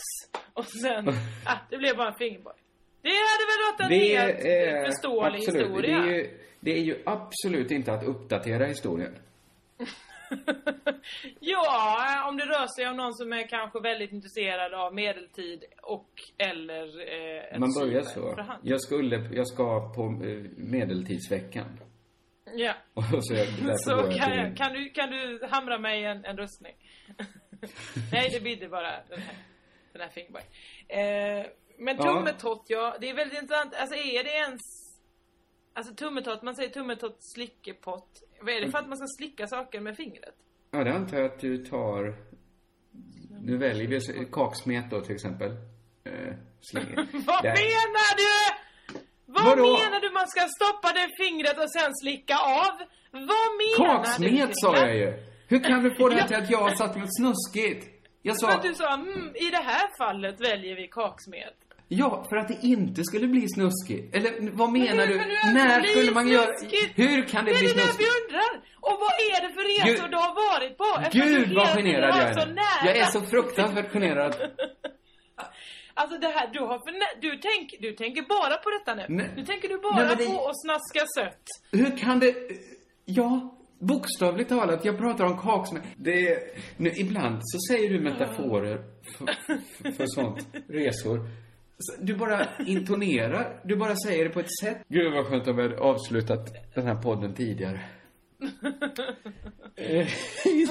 Och sen, ah, det blev bara en fingerborg. Det hade väl varit en Det helt är förståelig absolut, historia. Det är, ju, det är ju absolut inte att uppdatera historien. Ja, om det rör sig om någon som är kanske väldigt intresserad av medeltid och eller eh, Man börjar så. Jag skulle, jag ska på eh, medeltidsveckan. Ja. Så, jag, Så kan, jag, kan, du, kan du hamra mig en, en rustning? Nej, det bidde bara den här, den här fingerborg. Eh, men tummetott, ja, det är väldigt intressant. Alltså är det ens... Alltså tummetott, man säger tummetott slickepott. Vad är det för att man ska slicka saker med fingret? Ja, det antar jag att du tar... Nu väljer vi kaksmet då till exempel. Eh. Vad Där. menar du? Vad Vadå? menar du? Man ska stoppa det fingret och sen slicka av? Vad menar du? Kaksmet sa jag ju! Hur kan du få det här till att jag har satt något snuskigt? Jag För att sa, du sa, mm, i det här fallet väljer vi kaksmet. ja, för att det inte skulle bli snuskigt. Eller vad Men menar hur du? det ens När skulle man göra... snuskigt? Hur kan det Det är bli det där vi snuskigt? undrar! Och vad är det för resor Gud. du har varit på? Gud vad generad jag är så nu. nära. Jag är så fruktansvärt generad. Alltså det här, du har för du, tänk, du tänker bara på detta nu. Nej. Nu tänker du bara Nej, men det- på att snaska sött. Hur kan det... Ja, bokstavligt talat, jag pratar om kaksmet. Det är... Nu, ibland så säger du metaforer för, för, för sånt, resor. Du bara intonerar, du bara säger det på ett sätt. Gud vad skönt om vi hade avslutat den här podden tidigare.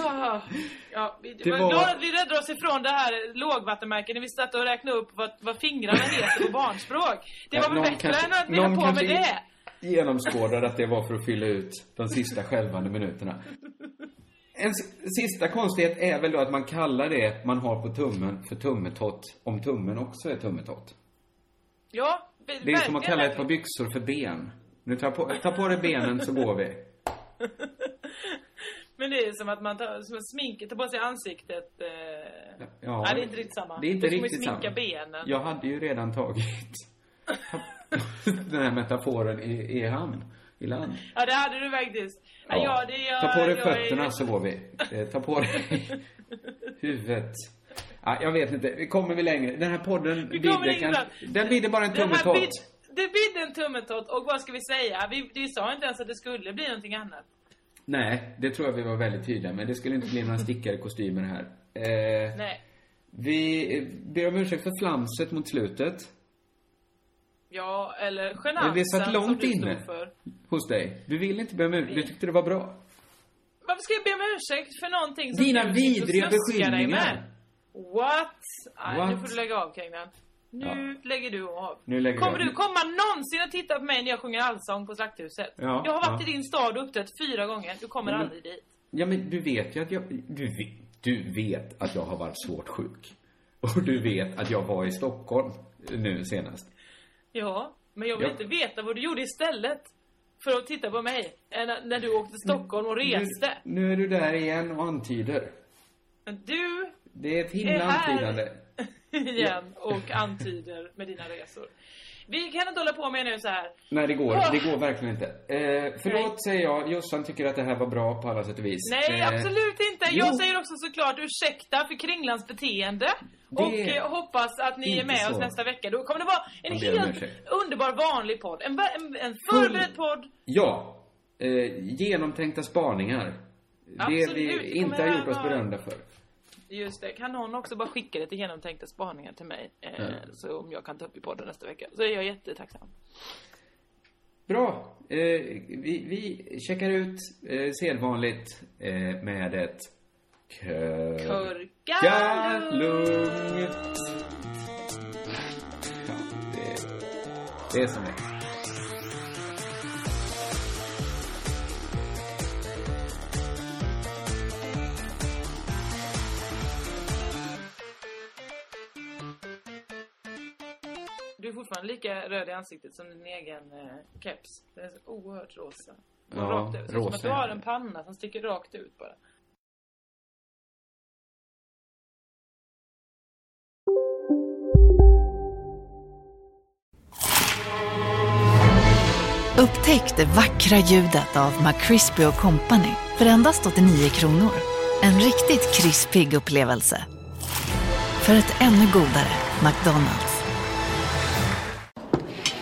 Ah, ja, vi, Det var... glad att vi räddade oss ifrån det här lågvattenmärket när vi satt och räknade upp vad, vad fingrarna heter på barnspråk. Det var väl bättre kanske- än att vi höll på med det. Genomskådar att det var för att fylla ut de sista skälvande minuterna. En sista konstighet är väl då att man kallar det man har på tummen för tummetott, om tummen också är tummetott. Ja, Det är som att kalla ett par byxor för ben. Nu tar på, ta på dig benen så går vi. Men det är som att man tar, som sminket, tar på sig ansiktet. Eh... Ja, Nej, det är inte riktigt samma. Det är inte Då får man riktigt ju sminka samma. benen. Jag hade ju redan tagit den här metaforen i, i hamn, i land. Ja, det hade du faktiskt. Ja, ja det jag, Ta på dig fötterna är... så går vi. Eh, Ta på dig huvudet. Ja, jag vet inte. Vi kommer vi längre? Den här podden bidde kan... Den bidde bara en tummetott. bid- Det bidde en tummetott och vad ska vi säga? Vi, vi sa inte ens att det skulle bli någonting annat. Nej, det tror jag vi var väldigt tydliga med. Det skulle inte bli några stickade kostymer här. Eh, Nej. vi ber om ursäkt för flamset mot slutet. Ja, eller genansen det satt som långt du inne för. hos dig. Du ville inte be om ursäkt. Du tyckte det var bra. Varför ska jag be om ursäkt för någonting som Dina du vidriga beskyllningar. What? Nej, nu What? får du lägga av Kringlan. Nu lägger du av. Nu lägger Kommer jag. du komma någonsin att titta på mig när jag sjunger allsång på Slakthuset? Ja, jag har varit ja. i din stad och uppträtt fyra gånger. Du kommer Men- aldrig dit. Ja, men du vet ju att jag... Du vet, du vet att jag har varit svårt sjuk. Och du vet att jag var i Stockholm nu senast. Ja, men jag vill Ja. inte veta vad du gjorde istället. För att titta på mig. När du åkte till Stockholm och reste. Nu, nu är du där igen och antyder. Men du Det är ett himla är här. antydande. igen och antyder med dina resor. Vi kan inte hålla på med nu så här. Nej, det går. Åh. Det går verkligen inte. Eh, förlåt, säger jag. Jossan tycker att det här var bra på alla sätt och vis. Nej, Eh, absolut inte. jo. Jag säger också såklart ursäkta för Kringlans beteende. Det- Och eh, hoppas att ni är Inte med så. oss nästa vecka. Då kommer det vara en helt underbar vanlig podd. En, en, en förberedd podd. Ja. Eh, genomtänkta spaningar. Det Absolut, vi det inte kommer har gjort oss berömda för. Just det. Kan någon också bara skicka lite genomtänkta spaningar till mig? Eh, Ja. Så om jag kan ta upp i podden nästa vecka. Så är jag jättetacksam. Bra. Eh, vi, vi checkar ut eh, sedvanligt eh, med ett. Körkalugnt. Ja, det, det är som det Du är fortfarande lika röd i ansiktet som din egen eh, keps. Den är så oerhört rosa. Ja, rakt ut. Är Som rosa att du har en panna som sticker rakt ut bara. Upptäck det vackra ljudet av McCrispy Company för endast 89 kronor. En riktigt krispig upplevelse. För ett ännu godare McDonalds.